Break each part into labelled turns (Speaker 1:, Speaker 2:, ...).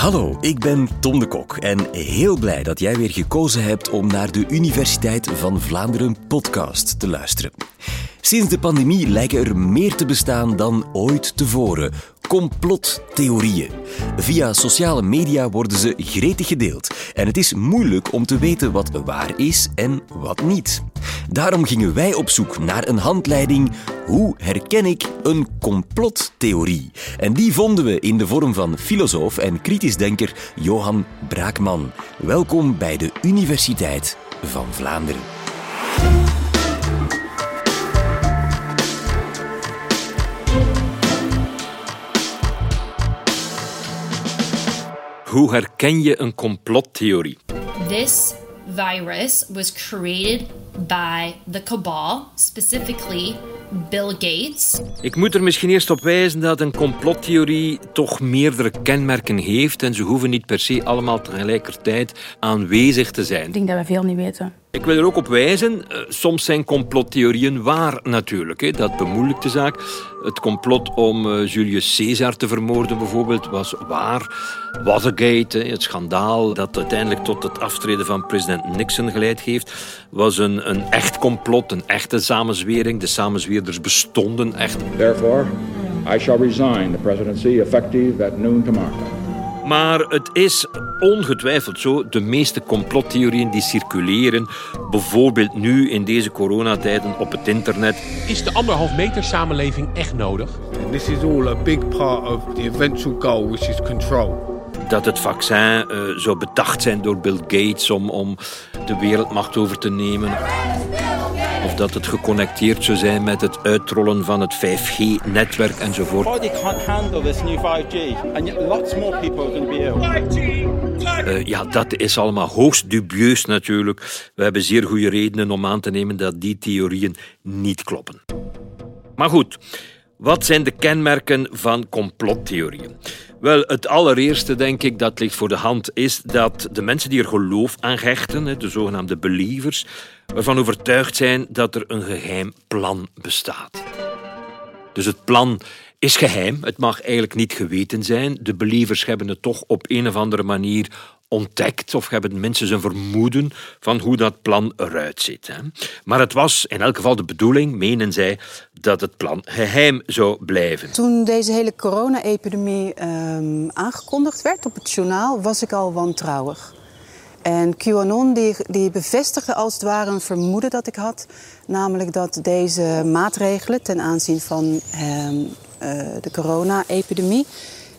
Speaker 1: Hallo, ik ben Tom de Kok en heel blij dat jij weer gekozen hebt om naar de Universiteit van Vlaanderen podcast te luisteren. Sinds de pandemie lijken er meer te bestaan dan ooit tevoren. Complottheorieën. Via sociale media worden ze gretig gedeeld en het is moeilijk om te weten wat waar is en wat niet. Daarom gingen wij op zoek naar een handleiding hoe herken ik een complottheorie? En die vonden we in de vorm van filosoof en kritisch denker Johan Braakman. Welkom bij de Universiteit van Vlaanderen.
Speaker 2: Hoe herken je een complottheorie?
Speaker 3: This virus was created by the cabal, specifically Bill Gates.
Speaker 2: Ik moet er misschien eerst op wijzen dat een complottheorie toch meerdere kenmerken heeft en ze hoeven niet per se allemaal tegelijkertijd aanwezig te zijn.
Speaker 4: Ik denk dat we veel niet weten.
Speaker 2: Ik wil er ook op wijzen, eh, soms zijn complottheorieën waar natuurlijk. Dat bemoeilijkt de zaak. Het complot om eh, Julius Caesar te vermoorden bijvoorbeeld was waar. Watergate, het schandaal dat uiteindelijk tot het aftreden van president Nixon geleid heeft, was een, een echt complot, een echte samenzwering. De samenzweerders bestonden echt.
Speaker 5: Therefore, I shall resign the presidency effective at noon tomorrow.
Speaker 2: Maar het is ongetwijfeld zo, de meeste complottheorieën die circuleren, bijvoorbeeld nu in deze coronatijden op het internet.
Speaker 6: Is de anderhalf meter samenleving echt nodig?
Speaker 7: This is all a big part of the eventual goal, which is control
Speaker 2: dat het vaccin uh, zou bedacht zijn door Bill Gates om, om de wereldmacht over te nemen. Of dat het geconnecteerd zou zijn met het uitrollen van het 5G-netwerk enzovoort.
Speaker 8: Body can't handle this new 5G, and yet lots more people are going to be ill.
Speaker 2: Uh, ja, dat is allemaal hoogst dubieus natuurlijk. We hebben zeer goede redenen om aan te nemen dat die theorieën niet kloppen. Maar goed, wat zijn de kenmerken van complottheorieën? Wel, het allereerste, denk ik, dat ligt voor de hand, is dat de mensen die er geloof aan hechten, de zogenaamde believers, ervan overtuigd zijn dat er een geheim plan bestaat. Dus het plan is geheim, het mag eigenlijk niet geweten zijn. De believers hebben het toch op een of andere manier ontdekt of hebben mensen een vermoeden van hoe dat plan eruit ziet. Maar het was in elk geval de bedoeling, menen zij, dat het plan geheim zou blijven.
Speaker 9: Toen deze hele corona-epidemie ehm, aangekondigd werd op het journaal, was ik al wantrouwig. En QAnon die, die bevestigde als het ware een vermoeden dat ik had. Namelijk dat deze maatregelen ten aanzien van ehm, eh, de corona-epidemie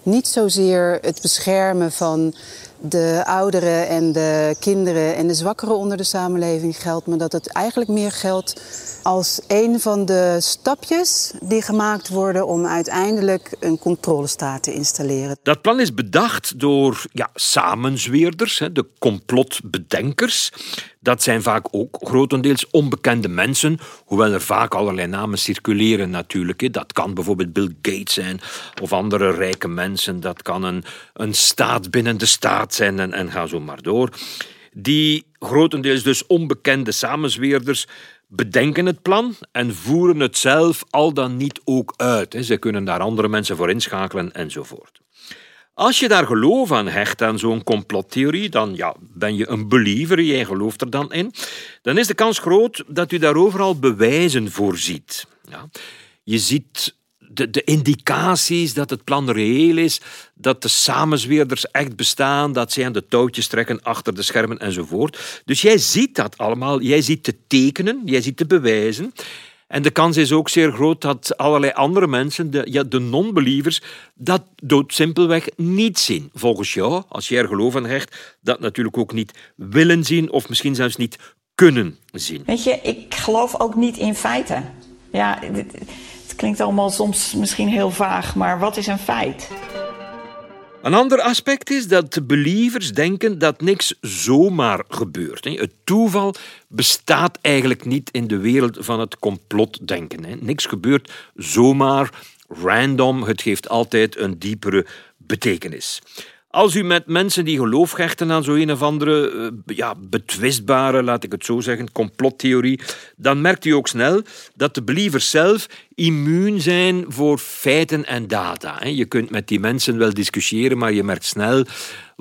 Speaker 9: niet zozeer het beschermen van de ouderen en de kinderen en de zwakkeren onder de samenleving geldt, maar dat het eigenlijk meer geldt als een van de stapjes die gemaakt worden om uiteindelijk een controlestaat te installeren.
Speaker 2: Dat plan is bedacht door ja, samenzweerders, de complotbedenkers. Dat zijn vaak ook grotendeels onbekende mensen, hoewel er vaak allerlei namen circuleren natuurlijk. Dat kan bijvoorbeeld Bill Gates zijn of andere rijke mensen. Dat kan een, een staat binnen de staat zijn en, en ga zo maar door. Die grotendeels dus onbekende samenzweerders bedenken het plan en voeren het zelf al dan niet ook uit. Ze kunnen daar andere mensen voor inschakelen enzovoort. Als je daar geloof aan hecht, aan zo'n complottheorie, dan ja, ben je een believer, jij gelooft er dan in. Dan is de kans groot dat u daar overal bewijzen voor ziet. Ja. Je ziet de, de indicaties dat het plan reëel is, dat de samenzweerders echt bestaan, dat zij aan de touwtjes trekken achter de schermen enzovoort. Dus jij ziet dat allemaal, jij ziet de tekenen, jij ziet de bewijzen. En de kans is ook zeer groot dat allerlei andere mensen, de, ja, de non-believers, dat dood simpelweg niet zien. Volgens jou, als jij er geloof aan hecht, dat natuurlijk ook niet willen zien of misschien zelfs niet kunnen zien.
Speaker 10: Weet je, ik geloof ook niet in feiten. Ja, het klinkt allemaal soms misschien heel vaag, maar wat is een feit?
Speaker 2: Een ander aspect is dat de believers denken dat niks zomaar gebeurt. Het toeval bestaat eigenlijk niet in de wereld van het complotdenken. Niks gebeurt zomaar, random. Het geeft altijd een diepere betekenis. Als u met mensen die geloof hechten aan zo een of andere eh, ja, betwistbare, laat ik het zo zeggen, complottheorie, dan merkt u ook snel dat de believers zelf immuun zijn voor feiten en data. Je kunt met die mensen wel discussiëren, maar je merkt snel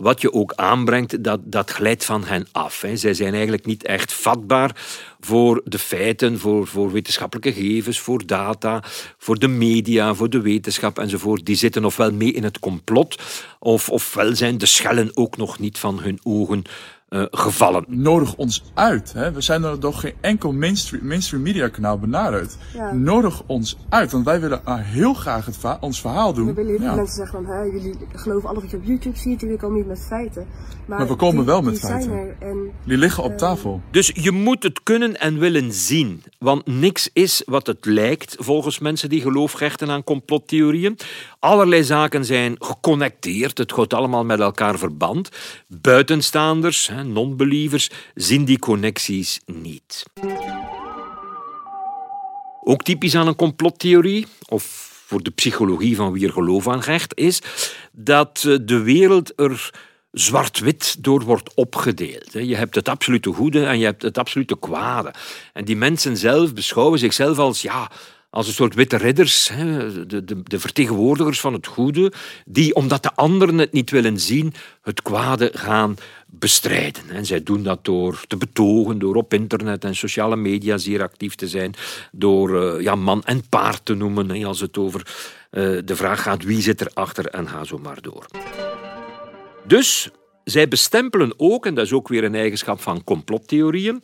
Speaker 2: wat je ook aanbrengt, dat, dat glijdt van hen af. Zij zijn eigenlijk niet echt vatbaar voor de feiten, voor, voor wetenschappelijke gegevens, voor data, voor de media, voor de wetenschap enzovoort. Die zitten ofwel mee in het complot, of, ofwel zijn de schellen ook nog niet van hun ogen uh, gevallen.
Speaker 4: Nodig ons uit. Hè? We zijn er door geen enkel mainstream, mainstream media kanaal benaderd. Ja. Nodig ons uit, want wij willen uh, heel graag het ons verhaal doen.
Speaker 11: We willen heel ja. mensen zeggen van, hè, jullie geloven alles wat je op YouTube ziet, jullie komen niet met feiten.
Speaker 4: Maar, maar we komen die, wel met die feiten. En, die liggen op uh, tafel.
Speaker 2: Dus je moet het kunnen en willen zien. Want niks is wat het lijkt, volgens mensen die geloof hechten aan complottheorieën. Allerlei zaken zijn geconnecteerd, het gaat allemaal met elkaar verband. Buitenstaanders, non-believers, zien die connecties niet. Ook typisch aan een complottheorie, of voor de psychologie van wie er geloof aan hecht, is dat eh, de wereld er zwart-wit door wordt opgedeeld. Je hebt het absolute goede en je hebt het absolute kwade. En die mensen zelf beschouwen zichzelf als ja, als een soort witte ridders, de, de, de, vertegenwoordigers van het goede, die, omdat de anderen het niet willen zien, het kwade gaan bestrijden. En zij doen dat door te betogen, door op internet en sociale media zeer actief te zijn, door uh, ja, man en paard te noemen, als het over uh, de vraag gaat wie zit erachter en ga zo maar door. Dus zij bestempelen ook, en dat is ook weer een eigenschap van complottheorieën,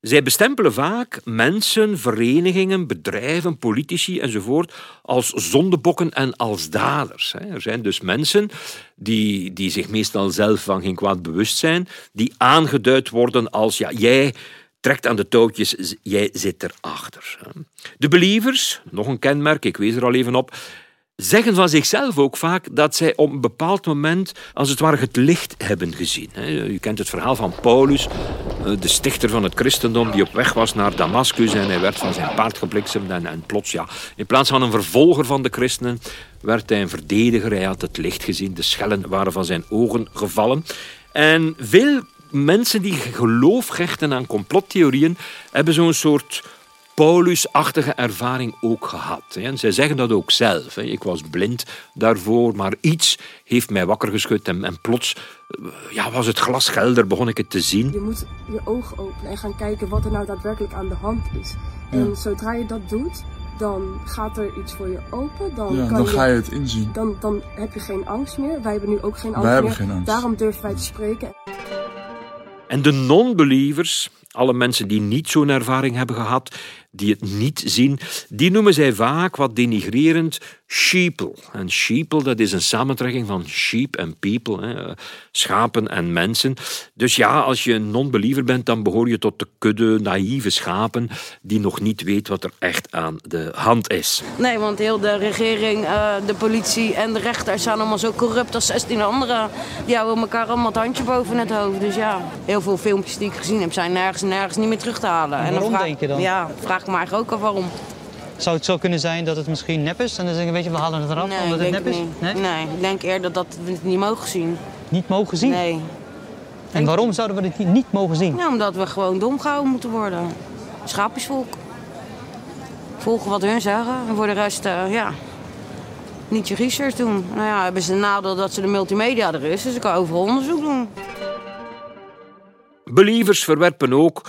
Speaker 2: zij bestempelen vaak mensen, verenigingen, bedrijven, politici enzovoort als zondebokken en als daders. Er zijn dus mensen die, die zich meestal zelf van geen kwaad bewust zijn, die aangeduid worden als ja, jij trekt aan de touwtjes, jij zit erachter. De believers, nog een kenmerk, ik wees er al even op, zeggen van zichzelf ook vaak dat zij op een bepaald moment als het ware het licht hebben gezien. U kent het verhaal van Paulus, eh, de stichter van het christendom, die op weg was naar Damascus en hij werd van zijn paard gebliksemd en, en plots, ja, in plaats van een vervolger van de christenen, werd hij een verdediger. Hij had het licht gezien, de schellen waren van zijn ogen gevallen. En veel mensen die geloof hechten aan complottheorieën hebben zo'n soort Paulus-achtige ervaring ook gehad. En zij zeggen dat ook zelf. Ik was blind daarvoor, maar iets heeft mij wakker geschud en, en plots eh, ja, was het glas helder, begon ik het te zien.
Speaker 11: Je moet je ogen openen en gaan kijken wat er nou daadwerkelijk aan de hand is. En zodra je dat doet, dan gaat er iets voor je open. Dan,
Speaker 4: ja,
Speaker 11: kan
Speaker 4: dan ga je het inzien.
Speaker 11: Dan, dan heb je geen angst meer. Wij hebben nu ook geen angst wij meer. Geen angst. Daarom durven wij te spreken.
Speaker 2: En de non-believers, alle mensen die niet zo'n ervaring hebben gehad, die het niet zien, die noemen zij vaak wat denigrerend sheeple. En sheeple, dat is een samentrekking van sheep en people, hè, schapen en mensen. Dus ja, als je een non-believer bent, dan behoor je tot de kudde naïeve schapen die nog niet weet wat er echt aan de hand is.
Speaker 12: Nee, want heel de regering, eh, de politie en de rechters zijn allemaal zo corrupt als 16 anderen. Die houden elkaar allemaal het handje boven het hoofd. Dus ja, heel veel filmpjes die ik gezien heb zijn nergens, nergens niet meer terug te halen.
Speaker 13: En, waarom vraag, denk je dan?
Speaker 12: Ja, vraag ik me eigenlijk ook af waarom.
Speaker 13: Zou het zo kunnen zijn dat het misschien nep is? En dan zeggen weet je, we halen het eraf
Speaker 12: nee,
Speaker 13: omdat het nep is?
Speaker 12: Nee? nee, ik denk eerder dat we het niet mogen zien.
Speaker 13: Niet mogen zien?
Speaker 12: Nee.
Speaker 13: En waarom zouden we het niet mogen zien?
Speaker 12: Ja, omdat we gewoon dom gehouden moeten worden. Schaapjesvolk. Volgen wat hun zeggen. En voor de rest, uh, ja, niet je research doen. Nou ja, hebben ze een nadeel dat ze de multimedia er is. Dus ik kan overal onderzoek doen.
Speaker 2: Believers verwerpen ook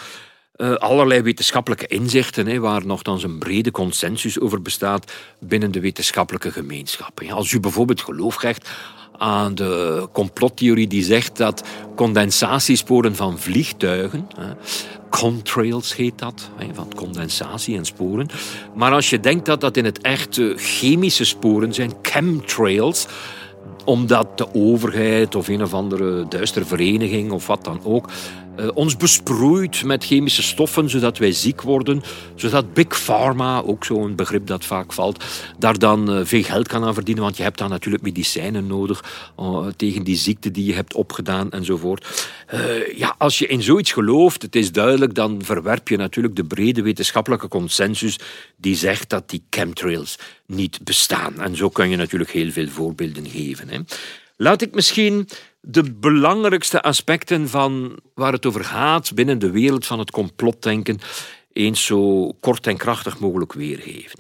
Speaker 2: uh, allerlei wetenschappelijke inzichten, hè, waar nogthans een brede consensus over bestaat binnen de wetenschappelijke gemeenschap. Als u bijvoorbeeld geloof krijgt aan de complottheorie die zegt dat condensatiesporen van vliegtuigen, contrails heet dat, van condensatie en sporen. Maar als je denkt dat dat in het echt chemische sporen zijn, chemtrails, omdat de overheid of een of andere duistere vereniging of wat dan ook uh, ons besproeit met chemische stoffen zodat wij ziek worden, zodat Big Pharma, ook zo'n begrip dat vaak valt, daar dan uh, veel geld kan aan verdienen, want je hebt dan natuurlijk medicijnen nodig uh, tegen die ziekte die je hebt opgedaan enzovoort. ja, als je in zoiets gelooft, het is duidelijk, dan verwerp je natuurlijk de brede wetenschappelijke consensus die zegt dat die chemtrails niet bestaan. En zo kun je natuurlijk heel veel voorbeelden geven. Hè. Laat ik misschien de belangrijkste aspecten van waar het over gaat binnen de wereld van het complotdenken eens zo kort en krachtig mogelijk weergeven.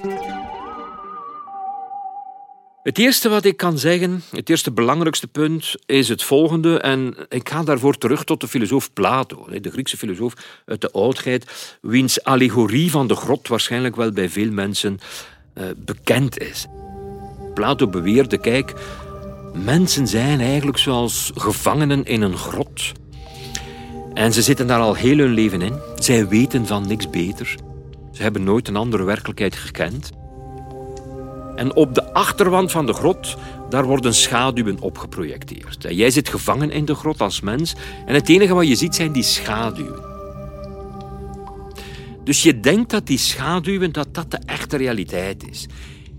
Speaker 2: Het eerste wat ik kan zeggen, het eerste belangrijkste punt, is het volgende. En ik ga daarvoor terug tot de filosoof Plato, de Griekse filosoof uit de oudheid, wiens allegorie van de grot waarschijnlijk wel bij veel mensen uh, bekend is. Plato beweerde, kijk, mensen zijn eigenlijk zoals gevangenen in een grot. En ze zitten daar al heel hun leven in. Zij weten van niks beter. Ze hebben nooit een andere werkelijkheid gekend. En op de achterwand van de grot, daar worden schaduwen opgeprojecteerd. En jij zit gevangen in de grot als mens en het enige wat je ziet zijn die schaduwen. Dus je denkt dat die schaduwen dat dat de echte realiteit is.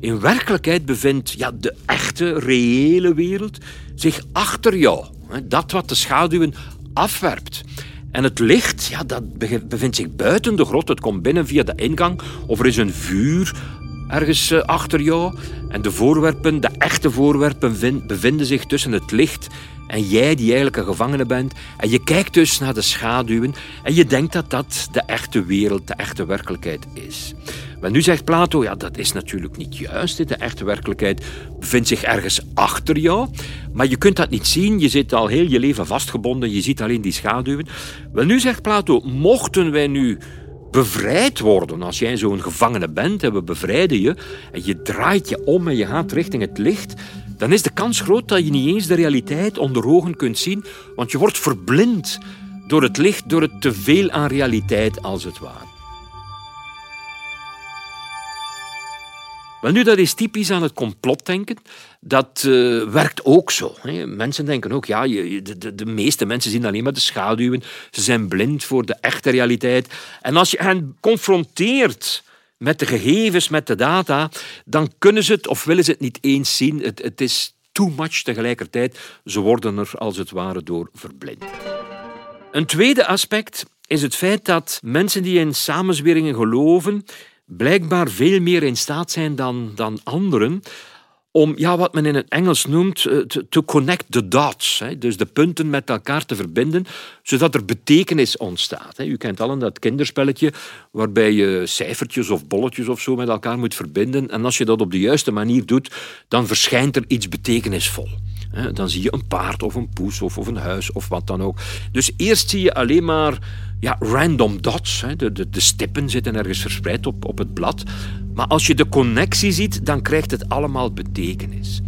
Speaker 2: In werkelijkheid bevindt ja, de echte, reële wereld zich achter jou. Dat wat de schaduwen afwerpt. En het licht, ja, dat bevindt zich buiten de grot. Het komt binnen via de ingang. Of er is een vuur ergens eh, achter jou. En de voorwerpen, de echte voorwerpen, bevinden zich tussen het licht en jij die eigenlijk een gevangene bent. En je kijkt dus naar de schaduwen en je denkt dat dat de echte wereld, de echte werkelijkheid is. Maar nu zegt Plato, ja, dat is natuurlijk niet juist. De echte werkelijkheid bevindt zich ergens achter jou. Maar je kunt dat niet zien. Je zit al heel je leven vastgebonden. Je ziet alleen die schaduwen. Wel, nu zegt Plato, mochten wij nu bevrijd worden. Als jij zo'n gevangene bent en we bevrijden je en je draait je om en je gaat richting het licht, dan is de kans groot dat je niet eens de realiteit onder ogen kunt zien, want je wordt verblind door het licht, door het teveel aan realiteit als het ware. Wel nu, dat is typisch aan het complotdenken. Dat uh, werkt ook zo. Hè. Mensen denken ook, ja, de, de, meeste mensen zien alleen maar de schaduwen. Ze zijn blind voor de echte realiteit. En als je hen confronteert met de gegevens, met de data, dan kunnen ze het of willen ze het niet eens zien. Het, het is too much tegelijkertijd. Ze worden er als het ware door verblind. Een tweede aspect is het feit dat mensen die in samenzweringen geloven, blijkbaar veel meer in staat zijn dan, dan anderen om ja, wat men in het Engels noemt eh, to connect the dots. Hè, dus de punten met elkaar te verbinden, zodat er betekenis ontstaat. Hè. U kent allen dat kinderspelletje waarbij je cijfertjes of bolletjes of zo met elkaar moet verbinden. En als je dat op de juiste manier doet, dan verschijnt er iets betekenisvol. Dan zie je een paard of een poes of, of een huis of wat dan ook. Dus eerst zie je alleen maar ja, random dots. De, de, de stippen zitten ergens verspreid op, op het blad. Maar als je de connectie ziet, dan krijgt het allemaal betekenis.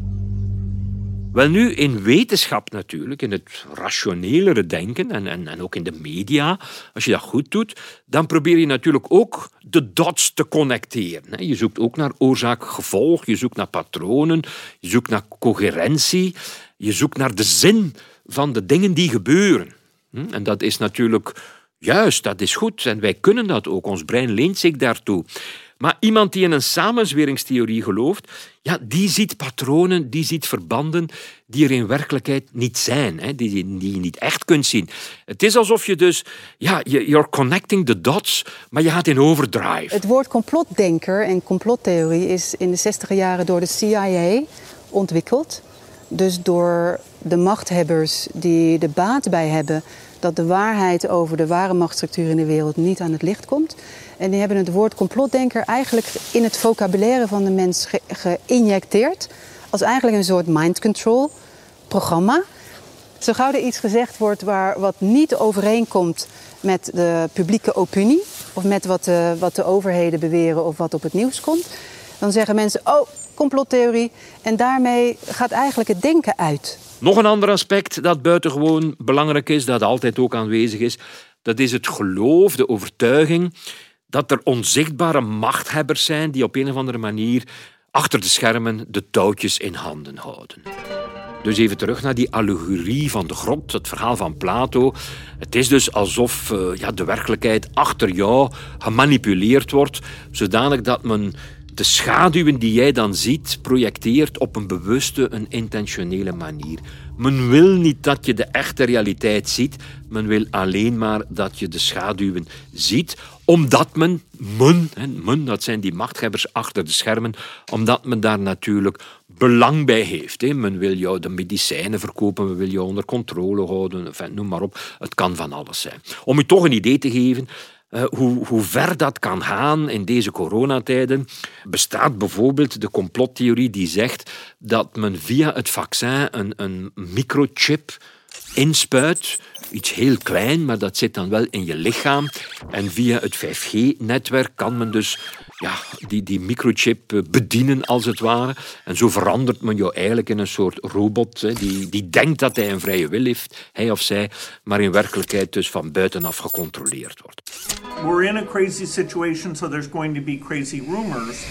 Speaker 2: Wel nu, in wetenschap natuurlijk, in het rationelere denken en, en, en ook in de media, als je dat goed doet, dan probeer je natuurlijk ook de dots te connecteren. Je zoekt ook naar oorzaak-gevolg, je zoekt naar patronen, je zoekt naar coherentie, je zoekt naar de zin van de dingen die gebeuren. Hm? En dat is natuurlijk juist, dat is goed en wij kunnen dat ook. Ons brein leent zich daartoe. Maar iemand die in een samenzweringstheorie gelooft, ja, die ziet patronen, die ziet verbanden die er in werkelijkheid niet zijn, hè, die, die je niet echt kunt zien. Het is alsof je dus, ja, you're connecting the dots, maar je gaat in overdrive.
Speaker 9: Het woord complotdenker en complottheorie is in de 60 jaren door de CIA ontwikkeld. Dus door de machthebbers die de baat bij hebben dat de waarheid over de ware machtsstructuur in de wereld niet aan het licht komt. En die hebben het woord complotdenker eigenlijk in het vocabulaire van de mens geïnjecteerd. Als eigenlijk een soort mind control programma. Zo gauw er iets gezegd wordt waar, wat niet overeenkomt met de publieke opinie. Of met wat de, wat de overheden beweren of wat op het nieuws komt. Dan zeggen mensen, oh, complottheorie. En daarmee gaat eigenlijk het denken uit.
Speaker 2: Nog een ander aspect dat buitengewoon belangrijk is, dat altijd ook aanwezig is, dat is het geloof, de overtuiging dat er onzichtbare machthebbers zijn die op een of andere manier achter de schermen de touwtjes in handen houden. Dus even terug naar die allegorie van de grot, het verhaal van Plato. Het is dus alsof uh, ja, de werkelijkheid achter jou gemanipuleerd wordt, zodanig dat men de schaduwen die jij dan ziet projecteert op een bewuste, een intentionele manier. Men wil niet dat je de echte realiteit ziet. Men wil alleen maar dat je de schaduwen ziet. Omdat men, men, men dat zijn die machthebbers achter de schermen, omdat men daar natuurlijk belang bij heeft. Men wil jou de medicijnen verkopen, men wil jou onder controle houden, noem maar op. Het kan van alles zijn. Om u toch een idee te geven, hoe, hoe ver dat kan gaan in deze coronatijden, bestaat bijvoorbeeld de complottheorie die zegt dat men via het vaccin een, een microchip inspuit. Iets heel klein, maar dat zit dan wel in je lichaam. En via het 5G-netwerk kan men dus ja, die, die microchip eh, bedienen, als het ware. En zo verandert men jou eigenlijk in een soort robot hè, die, die denkt dat hij een vrije wil heeft, hij of zij, maar in werkelijkheid dus van buitenaf gecontroleerd wordt. We're in a crazy situation, so there's going to be crazy rumors.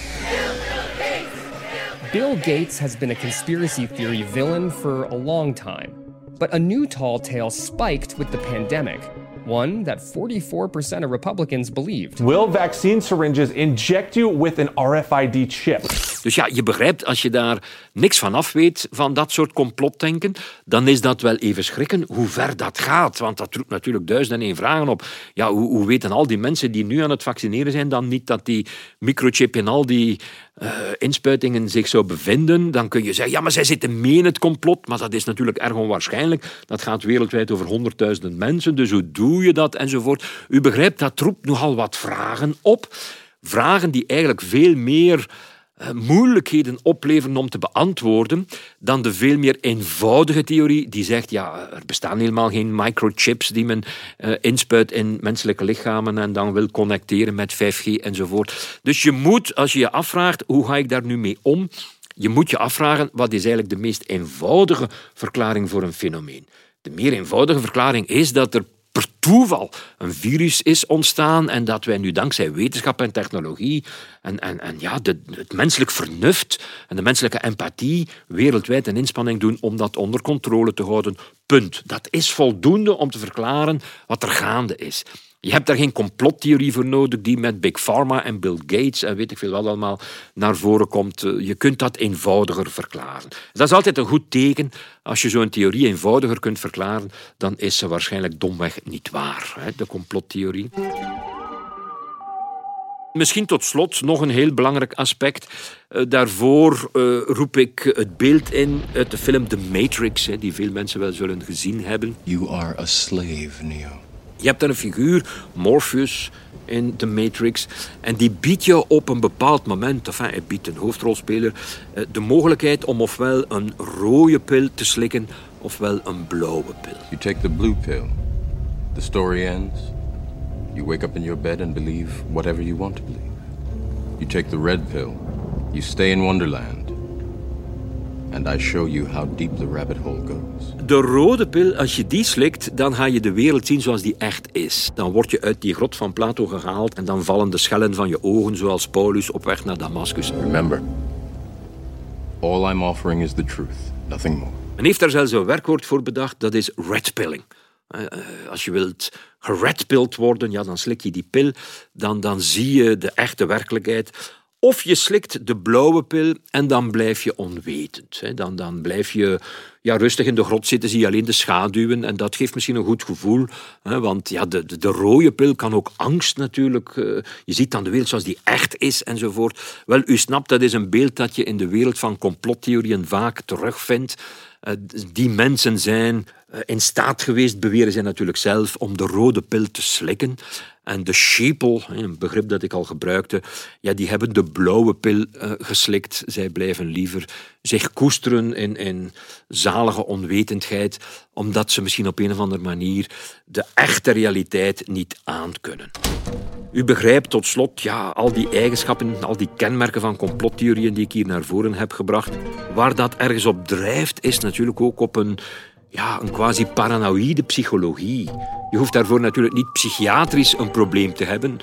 Speaker 14: Bill Gates has been a conspiracy theory villain for a long time. But a new tall tale spiked with the pandemic one that 44% of Republicans believed.
Speaker 15: Will vaccine syringes inject you with an RFID chip?
Speaker 2: Dus ja, je begrijpt, als je daar niks van af weet, van dat soort complotdenken, dan is dat wel even schrikken hoe ver dat gaat. Want dat roept natuurlijk duizend en één vragen op. Ja, hoe, hoe weten al die mensen die nu aan het vaccineren zijn dan niet dat die microchip in al die uh, inspuitingen zich zou bevinden? Dan kun je zeggen, ja, maar zij zitten mee in het complot. Maar dat is natuurlijk erg onwaarschijnlijk. Dat gaat wereldwijd over honderdduizenden mensen. Dus hoe doe je dat? Enzovoort. U begrijpt, dat roept nogal wat vragen op. Vragen die eigenlijk veel meer eh, moeilijkheden opleveren om te beantwoorden dan de veel meer eenvoudige theorie die zegt ja, er bestaan helemaal geen microchips die men uh, inspuit in menselijke lichamen en dan wil connecteren met 5G enzovoort. Dus je moet, als je je afvraagt hoe ga ik daar nu mee om, je moet je afvragen wat is eigenlijk de meest eenvoudige verklaring voor een fenomeen. De meer eenvoudige verklaring is dat er per toeval een virus is ontstaan en dat wij nu dankzij wetenschap en technologie en, en, en ja, de, het menselijk vernuft en de menselijke empathie wereldwijd een inspanning doen om dat onder controle te houden. Punt. Dat is voldoende om te verklaren wat er gaande is. Je hebt daar geen complottheorie voor nodig die met Big Pharma en Bill Gates en weet ik veel wat allemaal naar voren komt. Eh, je kunt dat eenvoudiger verklaren. Dat is altijd een goed teken. Als je zo'n theorie eenvoudiger kunt verklaren, dan is ze waarschijnlijk domweg niet waar, de complottheorie. Misschien tot slot nog een heel belangrijk aspect. Uh, daarvoor uh, roep ik het beeld in uit de film The Matrix, hè, die veel mensen wel zullen gezien hebben.
Speaker 16: You are a slave, Neo.
Speaker 2: Je hebt daar een figuur, Morpheus, in The Matrix. En die biedt je op een bepaald moment, enfin, hij biedt een hoofdrolspeler, eh, de mogelijkheid om ofwel een rode pil te slikken, ofwel een blauwe pil.
Speaker 16: You take the blue pill. The story ends. You wake up in your bed and believe whatever you want to believe. You take the red pill. You stay in Wonderland. And I show you how deep the rabbit hole goes.
Speaker 2: De rode pil, als je die slikt, dan ga je de wereld zien zoals die echt is. Dan word je uit die grot van Plato gehaald en dan vallen de schellen van je ogen zoals Paulus op weg naar Damascus.
Speaker 16: Remember, all I'm offering is the truth, nothing more.
Speaker 2: Men heeft daar zelfs een werkwoord voor bedacht, dat is redpilling. Eh, eh, als je wilt geredpilled worden, ja, dan slik je die pil, dan, dan zie je de echte werkelijkheid. Of je slikt de blauwe pil en dan blijf je onwetend. Dan, dan blijf je ja, rustig in de grot zitten, zie je alleen de schaduwen. En dat geeft misschien een goed gevoel. Want ja, de, de, de rode pil kan ook angst natuurlijk. Eh, je ziet dan de wereld zoals die echt is enzovoort. Wel, u snapt, dat is een beeld dat je in de wereld van complottheorieën vaak terugvindt. Die mensen zijn in staat geweest, beweren zij natuurlijk zelf, om de rode pil te slikken. En de schepel, een begrip dat ik al gebruikte, ja, die hebben de blauwe pil uh, geslikt. Zij blijven liever zich koesteren in, in zalige onwetendheid, omdat ze misschien op een of andere manier de echte realiteit niet aankunnen. U begrijpt tot slot ja, al die eigenschappen, al die kenmerken van complottheorieën die ik hier naar voren heb gebracht. Waar dat ergens op drijft, is natuurlijk ook op een ja, een quasi paranoïde psychologie. Je hoeft daarvoor natuurlijk niet psychiatrisch een probleem te hebben.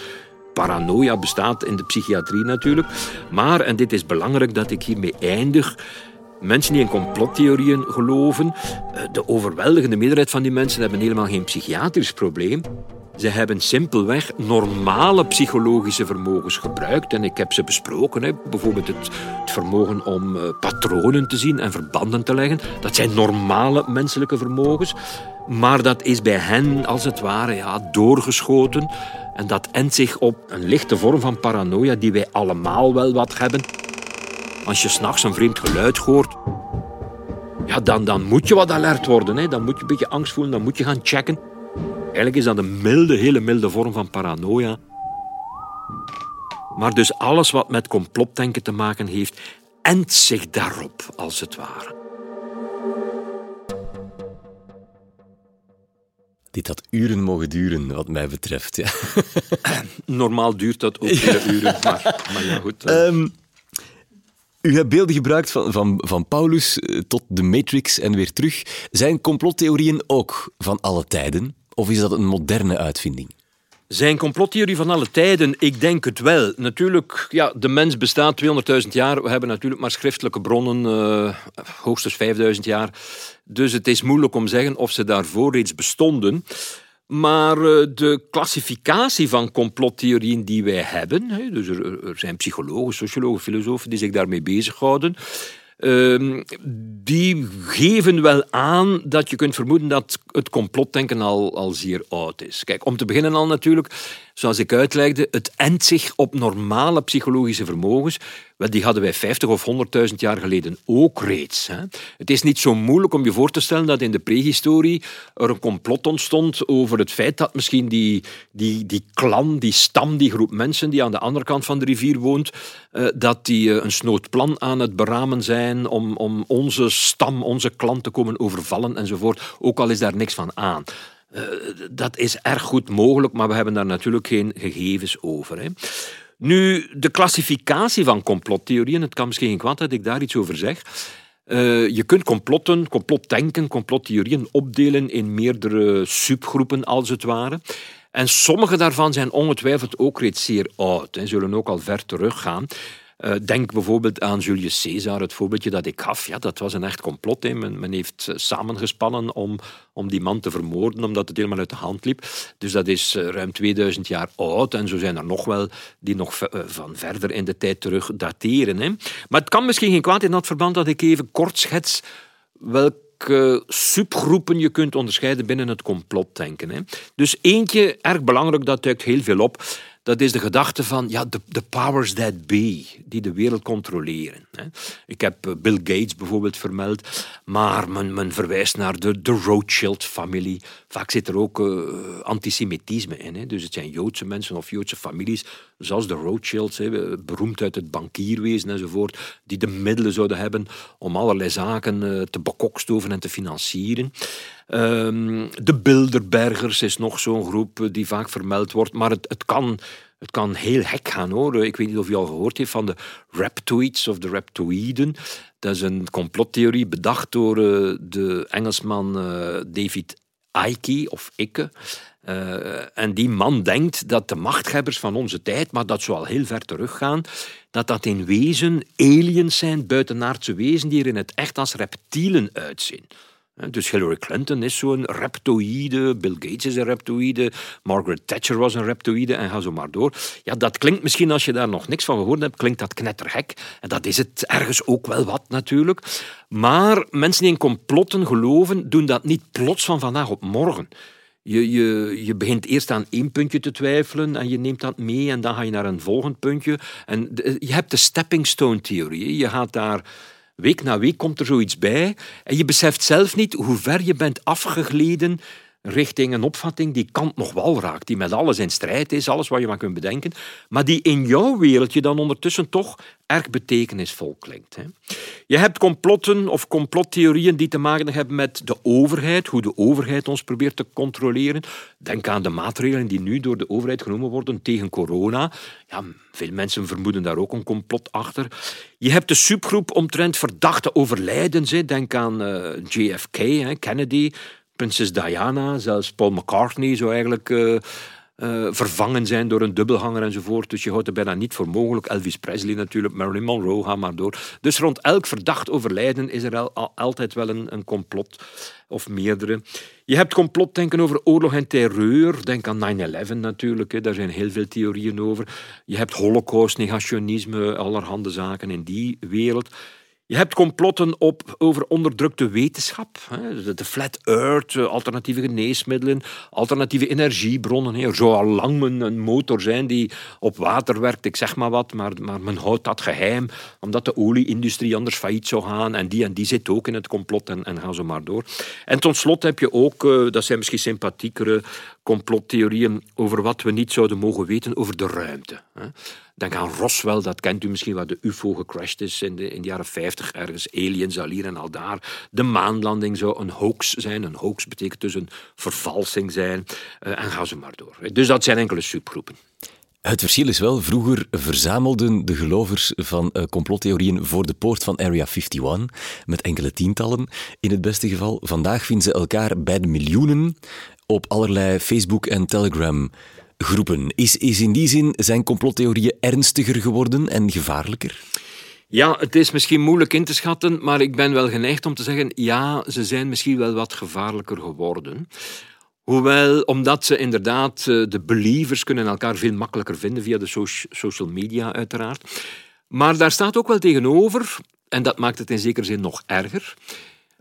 Speaker 2: Paranoia bestaat in de psychiatrie natuurlijk. Maar, en dit is belangrijk dat ik hiermee eindig, mensen die in complottheorieën geloven, eh, de overweldigende meerderheid van die mensen hebben helemaal geen psychiatrisch probleem. Ze hebben simpelweg normale psychologische vermogens gebruikt. En ik heb ze besproken. Hè. Bijvoorbeeld het, het vermogen om uh, patronen te zien en verbanden te leggen. Dat zijn normale menselijke vermogens. Maar dat is bij hen, als het ware, ja, doorgeschoten. En dat endt zich op een lichte vorm van paranoia die wij allemaal wel wat hebben. Als je s'nachts een vreemd geluid hoort, ja, dan, dan moet je wat alert worden. Hè. Dan moet je een beetje angst voelen, dan moet je gaan checken. Eigenlijk is dat een milde, hele milde vorm van paranoia. Maar dus alles wat met complotdenken te maken heeft, endt zich daarop, als het ware.
Speaker 1: Dit had uren mogen duren, wat mij betreft. Ja.
Speaker 2: Normaal duurt dat ook uren, maar, maar ja, goed. Um,
Speaker 1: u hebt beelden gebruikt van, van, van Paulus eh, tot de Matrix en weer terug. Zijn complottheorieën ook van alle tijden? Of is dat een moderne uitvinding?
Speaker 2: Zijn complottheorie van alle tijden? Ik denk het wel. Natuurlijk, ja, de mens bestaat 200.000 jaar. We hebben natuurlijk maar schriftelijke bronnen, uh, hoogstens 5.000 jaar. Dus het is moeilijk om te zeggen of ze daarvoor reeds bestonden. Maar eh, de klassificatie van complottheorieën die wij hebben, dus er, er zijn psychologen, sociologen, filosofen die zich daarmee bezighouden, Ehm, die geven wel aan dat je kunt vermoeden dat het complotdenken al, al zeer oud is. Kijk, om te beginnen al natuurlijk, zoals ik uitlegde, het endt zich op normale psychologische vermogens. Die hadden wij 50 of 100.000 jaar geleden ook reeds. Hè. Het is niet zo moeilijk om je voor te stellen dat in de prehistorie er een complot ontstond over het feit dat misschien die, die, die klan, die stam, die groep mensen die aan de andere kant van de rivier woont, eh, dat die eh, een snood plan aan het beramen zijn om, om onze stam, onze klan te komen overvallen enzovoort. Ook al is daar niks van aan. Uh, dat is erg goed mogelijk, maar we hebben daar natuurlijk geen gegevens over. Hè. Nu, de klassificatie van complottheorieën, het kan misschien geen kwaad dat ik daar iets over zeg. Uh, je kunt complotten, complotdenken, complottheorieën opdelen in meerdere subgroepen, als het ware. En sommige daarvan zijn ongetwijfeld ook reeds zeer oud en zullen ook al ver teruggaan. Uh, denk bijvoorbeeld aan Julius Caesar, het voorbeeldje dat ik gaf. Ja, dat was een echt complot. Hè. Men, heeft eh, samengespannen om, om die man te vermoorden, omdat het helemaal uit de hand liep. Dus dat is uh, ruim 2000 jaar oud. En zo zijn er nog wel die nog van verder in de tijd terug dateren. Hè. Maar het kan misschien geen kwaad in dat verband dat ik even kort schets welke subgroepen je kunt onderscheiden binnen het complotdenken. Hè. Dus eentje, erg belangrijk, dat duikt heel veel op dat is de gedachte van ja, de, de powers that be, die de wereld controleren. Ik heb eh, Bill Gates bijvoorbeeld vermeld, maar men, men verwijst naar de, de Rothschild-familie. Vaak zit er ook uh, antisemitisme in. Hè. Dus het zijn Joodse mensen of Joodse families, zoals de Rothschilds, hè, beroemd uit het bankierwezen enzovoort, die de middelen zouden hebben om allerlei zaken uh, te bekokstoven en te financieren. Um, de Bilderbergers is nog zo'n groep die vaak vermeld wordt, maar het, het kan het kan heel hek gaan hoor. Ik weet niet of je al gehoord heeft van de reptoids of de reptoïden. Dat is een complottheorie bedacht door uh, de Engelsman uh, David Icke of Icke. Uh, en die man denkt dat de machthebbers van onze tijd, maar dat zou al heel ver teruggaan, dat dat in wezen aliens zijn, buitenaardse wezen die er in het echt als reptielen uitzien. Dus Hillary Clinton is zo'n reptoïde, Bill Gates is een reptoïde, Margaret Thatcher was een reptoïde en ga zo maar door. Ja, dat klinkt misschien, als je daar nog niks van gehoord hebt, klinkt dat knettergek. En dat is het ergens ook wel wat natuurlijk. Maar mensen die in complotten geloven, doen dat niet plots van vandaag op morgen. Je, je, je begint eerst aan één puntje te twijfelen en je neemt dat mee en dan ga je naar een volgend puntje. En je hebt de stepping stone theorie. Je gaat daar Week na week komt er zoiets bij en je beseft zelf niet hoe ver je bent afgegleden richting een opvatting die Kant nog wel raakt, die met alles in strijd is, alles wat je maar kunt bedenken, maar die in jouw wereldje dan ondertussen toch erg betekenisvol klinkt. Hè. Je hebt complotten of complottheorieën die te maken hebben met de overheid, hoe de overheid ons probeert te controleren. Denk aan de maatregelen die nu door de overheid genomen worden tegen corona. Ja, veel mensen vermoeden daar ook een complot achter. Je hebt de subgroep omtrent verdachte overlijdens. Denk aan uh, eh, JFK, Kennedy, prinses Diana, zelfs Paul McCartney zou eigenlijk uh, eh, vervangen zijn door een dubbelhanger enzovoort. Dus je houdt het bijna niet voor mogelijk. Elvis Presley natuurlijk, Marilyn Monroe, ga maar door. Dus rond elk verdacht overlijden is er al, altijd wel een, een complot of meerdere. Je hebt complotdenken over oorlog en terreur. Denk aan 9-11 natuurlijk, hè. daar zijn heel veel theorieën over. Je hebt holocaust, negationisme, allerhande zaken in die wereld. Je hebt complotten op, over onderdrukte wetenschap. De flat earth, eh, alternatieve geneesmiddelen, alternatieve energiebronnen. Er al lang een motor zijn die op water werkt, ik zeg maar wat, maar, maar men houdt dat geheim, omdat de olieindustrie anders failliet zou gaan. En die en die zit ook in het complot en, en gaan zo maar door. En tot slot heb je ook, eh, dat zijn misschien sympathiekere complottheorieën over wat we niet zouden mogen weten over de ruimte. Denk aan Roswell, dat kent u misschien, waar de UFO gecrashed is in de, in de jaren 50, ergens aliens al hier en al daar. De maanlanding zou een hoax zijn. Een hoax betekent dus een vervalsing zijn. Uh, en ga ze maar door. Dus dat zijn enkele subgroepen.
Speaker 1: Het verschil is wel, vroeger verzamelden de gelovers van uh, complottheorieën voor de poort van Area 51, met enkele tientallen in het beste geval. Vandaag vinden ze elkaar bij de miljoenen op allerlei Facebook- en Telegram groepen. Is, is in die zin zijn complottheorieën ernstiger geworden en gevaarlijker?
Speaker 2: Ja, het is misschien moeilijk in te schatten, maar ik ben wel geneigd om te zeggen, ja, ze zijn misschien wel wat gevaarlijker geworden. Hoewel, omdat ze inderdaad, eh, de believers kunnen elkaar veel makkelijker vinden via de social media uiteraard. Maar daar staat ook wel tegenover, en dat maakt het in zekere zin nog erger,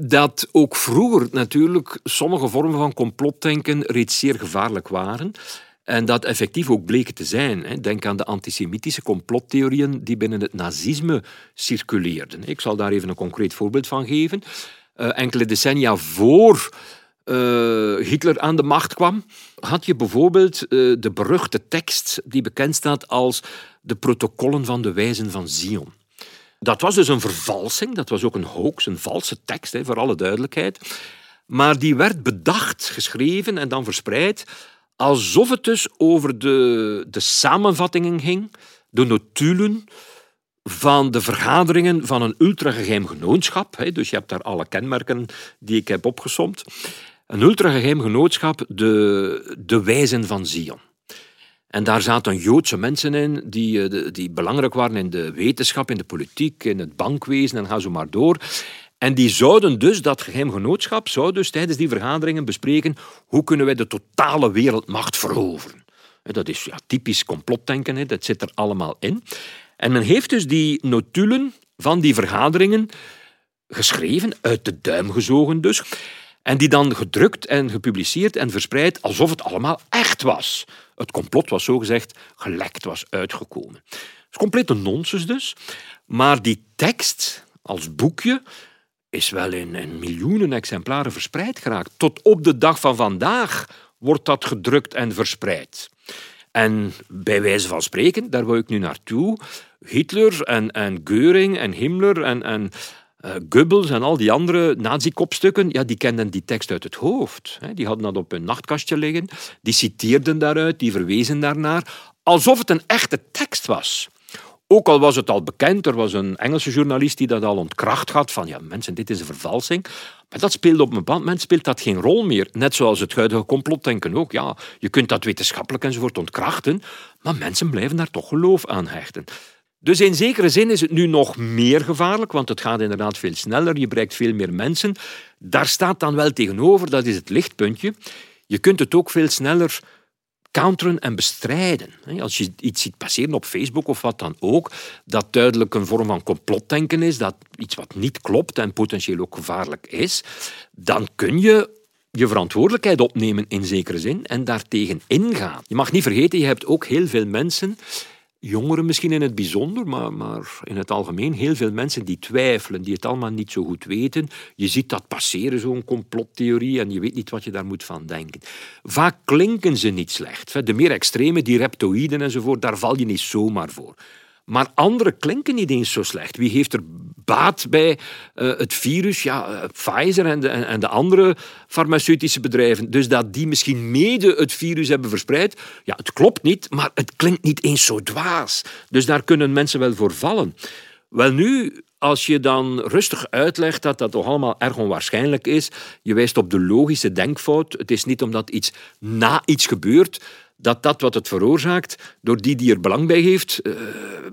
Speaker 2: dat ook vroeger natuurlijk sommige vormen van complotdenken reeds zeer gevaarlijk waren. En dat effectief ook bleken te zijn. Denk aan de antisemitische complottheorieën die binnen het nazisme circuleerden. Ik zal daar even een concreet voorbeeld van geven. Eh, enkele decennia voor uh, Hitler aan de macht kwam, had je bijvoorbeeld uh, de beruchte tekst die bekend staat als de protocollen van de wijzen van Zion. Dat was dus een vervalsing, dat was ook een hoax, een valse tekst, voor alle duidelijkheid. Maar die werd bedacht, geschreven en dan verspreid alsof het dus over de, de samenvattingen ging, de notulen van de vergaderingen van een ultrageheim genootschap. Dus je hebt daar alle kenmerken die ik heb opgesomd. Een ultrageheim genootschap, de, de wijzen van Zion. En daar zaten Joodse mensen in die, eh, die belangrijk waren in de wetenschap, in de politiek, in het bankwezen en ga zo maar door. En die zouden dus, dat geheim genootschap, zou dus tijdens die vergaderingen bespreken hoe kunnen wij de totale wereldmacht veroveren. Dat is ja, typisch complotdenken, dat zit er allemaal in. En men heeft dus die notulen van die vergaderingen geschreven, uit de duim gezogen dus, en die dan gedrukt en gepubliceerd en verspreid alsof het allemaal echt was. Het complot was zogezegd gelekt, was uitgekomen. Het is complete nonsens dus, maar die tekst als boekje is wel in, in miljoenen exemplaren verspreid geraakt. Tot op de dag van vandaag wordt dat gedrukt en verspreid. En bij wijze van spreken, daar wil ik nu naartoe, Hitler en, en Göring en Himmler en, en uh, Goebbels en al die andere nazi-kopstukken, ja, die kenden die tekst uit het hoofd. Die hadden dat op hun nachtkastje liggen, die citeerden daaruit, die verwezen daarnaar, alsof het een echte tekst was. Ook al was het al bekend, er was een Engelse journalist die dat al ontkracht had, van ja, mensen, dit is een vervalsing. Maar dat speelde op een bepaald moment speelt dat geen rol meer. Net zoals het huidige complotdenken ook. Ja, je kunt dat wetenschappelijk enzovoort ontkrachten, maar mensen blijven daar toch geloof aan hechten. Dus in zekere zin is het nu nog meer gevaarlijk, want het gaat inderdaad veel sneller, je bereikt veel meer mensen. Daar staat dan wel tegenover, dat is het lichtpuntje, je kunt het ook veel sneller counteren en bestrijden. Als je iets ziet passeren op Facebook of wat dan ook, dat duidelijk een vorm van complotdenken is, dat iets wat niet klopt en potentieel ook gevaarlijk is, dan kun je je verantwoordelijkheid opnemen in zekere zin en daartegen ingaan. Je mag niet vergeten, je hebt ook heel veel mensen jongeren misschien in het bijzonder, maar, maar in het algemeen heel veel mensen die twijfelen, die het allemaal niet zo goed weten. Je ziet dat passeren, zo'n complottheorie, en je weet niet wat je daar moet van denken. Vaak klinken ze niet slecht. De meer extreme, die reptoïden enzovoort, daar val je niet zomaar voor. Maar andere klinken niet eens zo slecht. Wie heeft er baat bij uh, het virus? Ja, uh, Pfizer en de, en de andere farmaceutische bedrijven. Dus dat die misschien mede het virus hebben verspreid. Ja, het klopt niet, maar het klinkt niet eens zo dwaas. Dus daar kunnen mensen wel voor vallen. Wel nu, als je dan rustig uitlegt dat dat toch allemaal erg onwaarschijnlijk is, je wijst op de logische denkfout. Het is niet omdat iets na iets gebeurt dat dat wat het veroorzaakt, door die die er belang bij heeft, uh,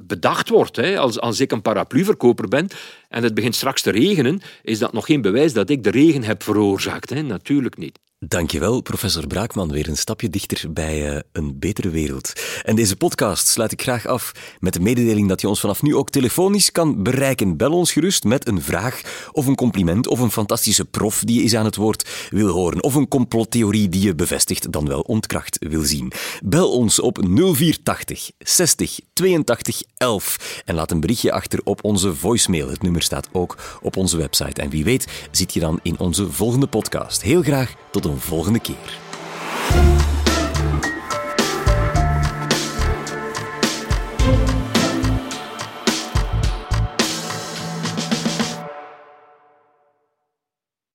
Speaker 2: bedacht wordt. Als, als ik een parapluverkoper ben en het begint straks te regenen, is dat nog geen bewijs dat ik de regen heb veroorzaakt. Natuurlijk niet.
Speaker 1: Dankjewel, professor Braakman. Weer een stapje dichter bij uh, een betere wereld. En deze podcast sluit ik graag af met de mededeling dat je ons vanaf nu ook telefonisch kan bereiken. Bel ons gerust met een vraag of een compliment of een fantastische prof die je eens aan het woord wil horen of een complottheorie die je bevestigt dan wel ontkracht wil zien. Bel ons op 0480 60 82 11 en laat een berichtje achter op onze voicemail. Het nummer staat ook op onze website. En wie weet zit je dan in onze volgende podcast. Heel graag tot een volgende keer.